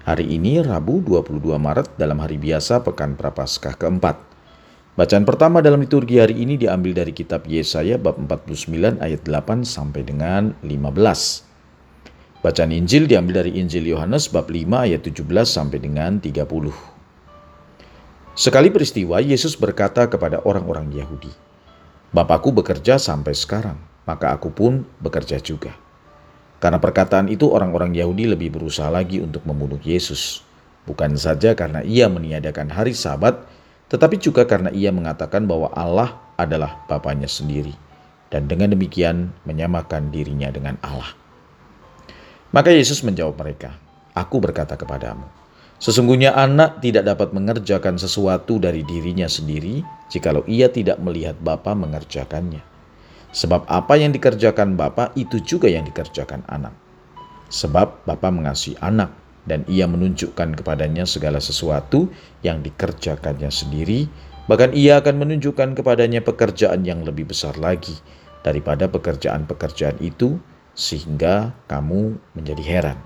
Hari ini Rabu 22 Maret dalam hari biasa Pekan Prapaskah keempat. Bacaan pertama dalam liturgi hari ini diambil dari kitab Yesaya bab 49 ayat 8 sampai dengan 15. Bacaan Injil diambil dari Injil Yohanes bab 5 ayat 17 sampai dengan 30. Sekali peristiwa Yesus berkata kepada orang-orang Yahudi, Bapakku bekerja sampai sekarang, maka aku pun bekerja juga. Karena perkataan itu orang-orang Yahudi lebih berusaha lagi untuk membunuh Yesus. Bukan saja karena ia meniadakan hari sabat, tetapi juga karena ia mengatakan bahwa Allah adalah Bapaknya sendiri. Dan dengan demikian menyamakan dirinya dengan Allah. Maka Yesus menjawab mereka, Aku berkata kepadamu, Sesungguhnya anak tidak dapat mengerjakan sesuatu dari dirinya sendiri jikalau ia tidak melihat Bapa mengerjakannya. Sebab apa yang dikerjakan Bapa itu juga yang dikerjakan anak. Sebab Bapa mengasihi anak dan ia menunjukkan kepadanya segala sesuatu yang dikerjakannya sendiri, bahkan ia akan menunjukkan kepadanya pekerjaan yang lebih besar lagi daripada pekerjaan-pekerjaan itu sehingga kamu menjadi heran.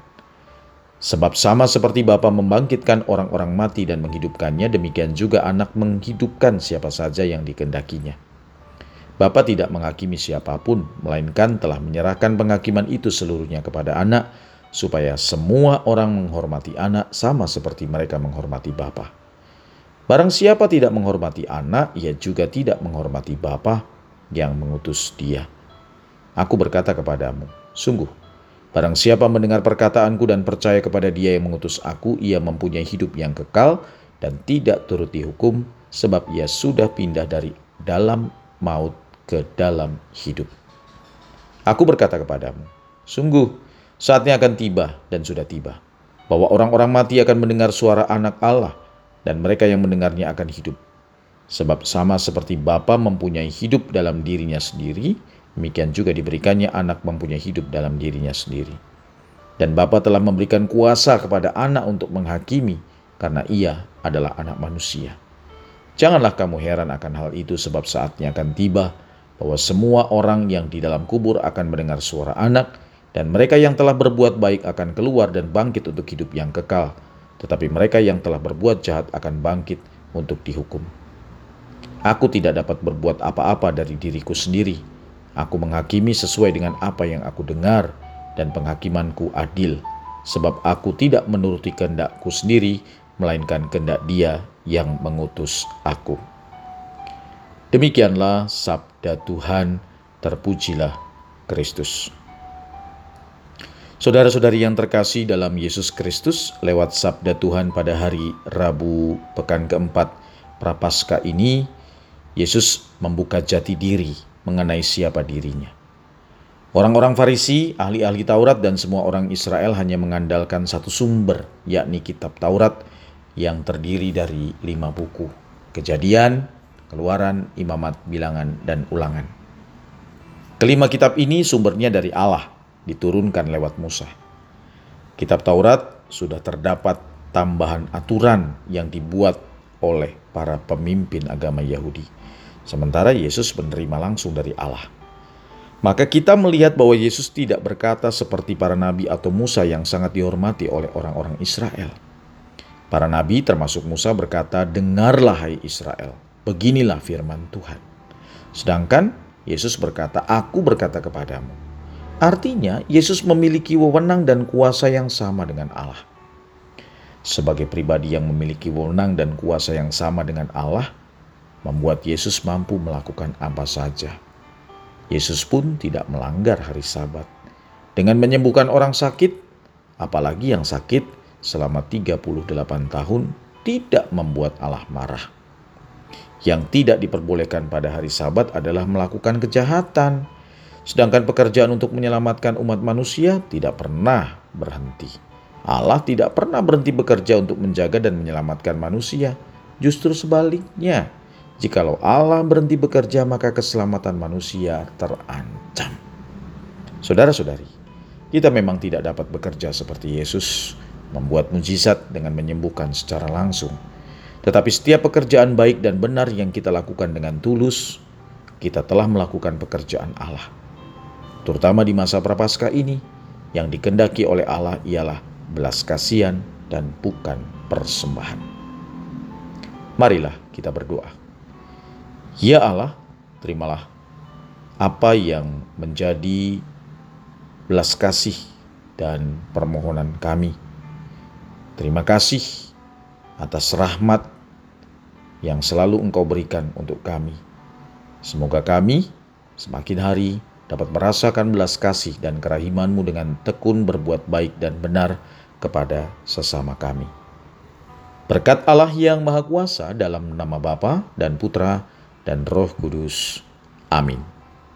Sebab sama seperti Bapa membangkitkan orang-orang mati dan menghidupkannya, demikian juga anak menghidupkan siapa saja yang dikendakinya. Bapa tidak menghakimi siapa pun, melainkan telah menyerahkan penghakiman itu seluruhnya kepada anak, supaya semua orang menghormati anak sama seperti mereka menghormati Bapa. Barang siapa tidak menghormati anak, ia juga tidak menghormati Bapa yang mengutus dia. Aku berkata kepadamu, sungguh, barang siapa mendengar perkataanku dan percaya kepada dia yang mengutus aku, ia mempunyai hidup yang kekal dan tidak turut dihukum, sebab ia sudah pindah dari dalam maut ke dalam hidup. Aku berkata kepadamu, sungguh saatnya akan tiba dan sudah tiba, bahwa orang-orang mati akan mendengar suara anak Allah dan mereka yang mendengarnya akan hidup. Sebab sama seperti Bapa mempunyai hidup dalam dirinya sendiri, demikian juga diberikannya anak mempunyai hidup dalam dirinya sendiri. Dan Bapa telah memberikan kuasa kepada anak untuk menghakimi, karena ia adalah anak manusia. Janganlah kamu heran akan hal itu sebab saatnya akan tiba bahwa semua orang yang di dalam kubur akan mendengar suara anak, dan mereka yang telah berbuat baik akan keluar dan bangkit untuk hidup yang kekal, tetapi mereka yang telah berbuat jahat akan bangkit untuk dihukum. Aku tidak dapat berbuat apa-apa dari diriku sendiri. Aku menghakimi sesuai dengan apa yang aku dengar, dan penghakimanku adil, sebab aku tidak menuruti kehendakku sendiri, melainkan kehendak Dia yang mengutus aku. Demikianlah sabda Tuhan, terpujilah Kristus. Saudara-saudari yang terkasih dalam Yesus Kristus, lewat sabda Tuhan pada hari Rabu pekan keempat Prapaskah ini, Yesus membuka jati diri mengenai siapa dirinya. Orang-orang Farisi, ahli-ahli Taurat, dan semua orang Israel hanya mengandalkan satu sumber, yakni Kitab Taurat, yang terdiri dari lima buku: Kejadian, Keluaran, Imamat, Bilangan, dan Ulangan. Kelima kitab ini sumbernya dari Allah, diturunkan lewat Musa. Kitab Taurat sudah terdapat tambahan aturan yang dibuat oleh para pemimpin agama Yahudi. Sementara Yesus menerima langsung dari Allah. Maka kita melihat bahwa Yesus tidak berkata seperti para nabi atau Musa yang sangat dihormati oleh orang-orang Israel. Para nabi termasuk Musa berkata, "Dengarlah hai Israel, Beginilah firman Tuhan. Sedangkan Yesus berkata, "Aku berkata kepadamu." Artinya, Yesus memiliki wewenang dan kuasa yang sama dengan Allah. Sebagai pribadi yang memiliki wewenang dan kuasa yang sama dengan Allah, membuat Yesus mampu melakukan apa saja. Yesus pun tidak melanggar hari Sabat dengan menyembuhkan orang sakit, apalagi yang sakit selama 38 tahun tidak membuat Allah marah. Yang tidak diperbolehkan pada hari Sabat adalah melakukan kejahatan, sedangkan pekerjaan untuk menyelamatkan umat manusia tidak pernah berhenti. Allah tidak pernah berhenti bekerja untuk menjaga dan menyelamatkan manusia. Justru sebaliknya, jikalau Allah berhenti bekerja, maka keselamatan manusia terancam. Saudara-saudari, kita memang tidak dapat bekerja seperti Yesus, membuat mujizat dengan menyembuhkan secara langsung. Tetapi setiap pekerjaan baik dan benar yang kita lakukan dengan tulus, kita telah melakukan pekerjaan Allah. Terutama di masa prapaskah ini, yang dikendaki oleh Allah ialah belas kasihan, dan bukan persembahan. Marilah kita berdoa. Ya Allah, terimalah apa yang menjadi belas kasih dan permohonan kami. Terima kasih atas rahmat yang selalu Engkau berikan untuk kami. Semoga kami semakin hari dapat merasakan belas kasih dan kerahimanmu dengan tekun berbuat baik dan benar kepada sesama kami. Berkat Allah yang Maha Kuasa dalam nama Bapa dan Putra dan Roh Kudus. Amin.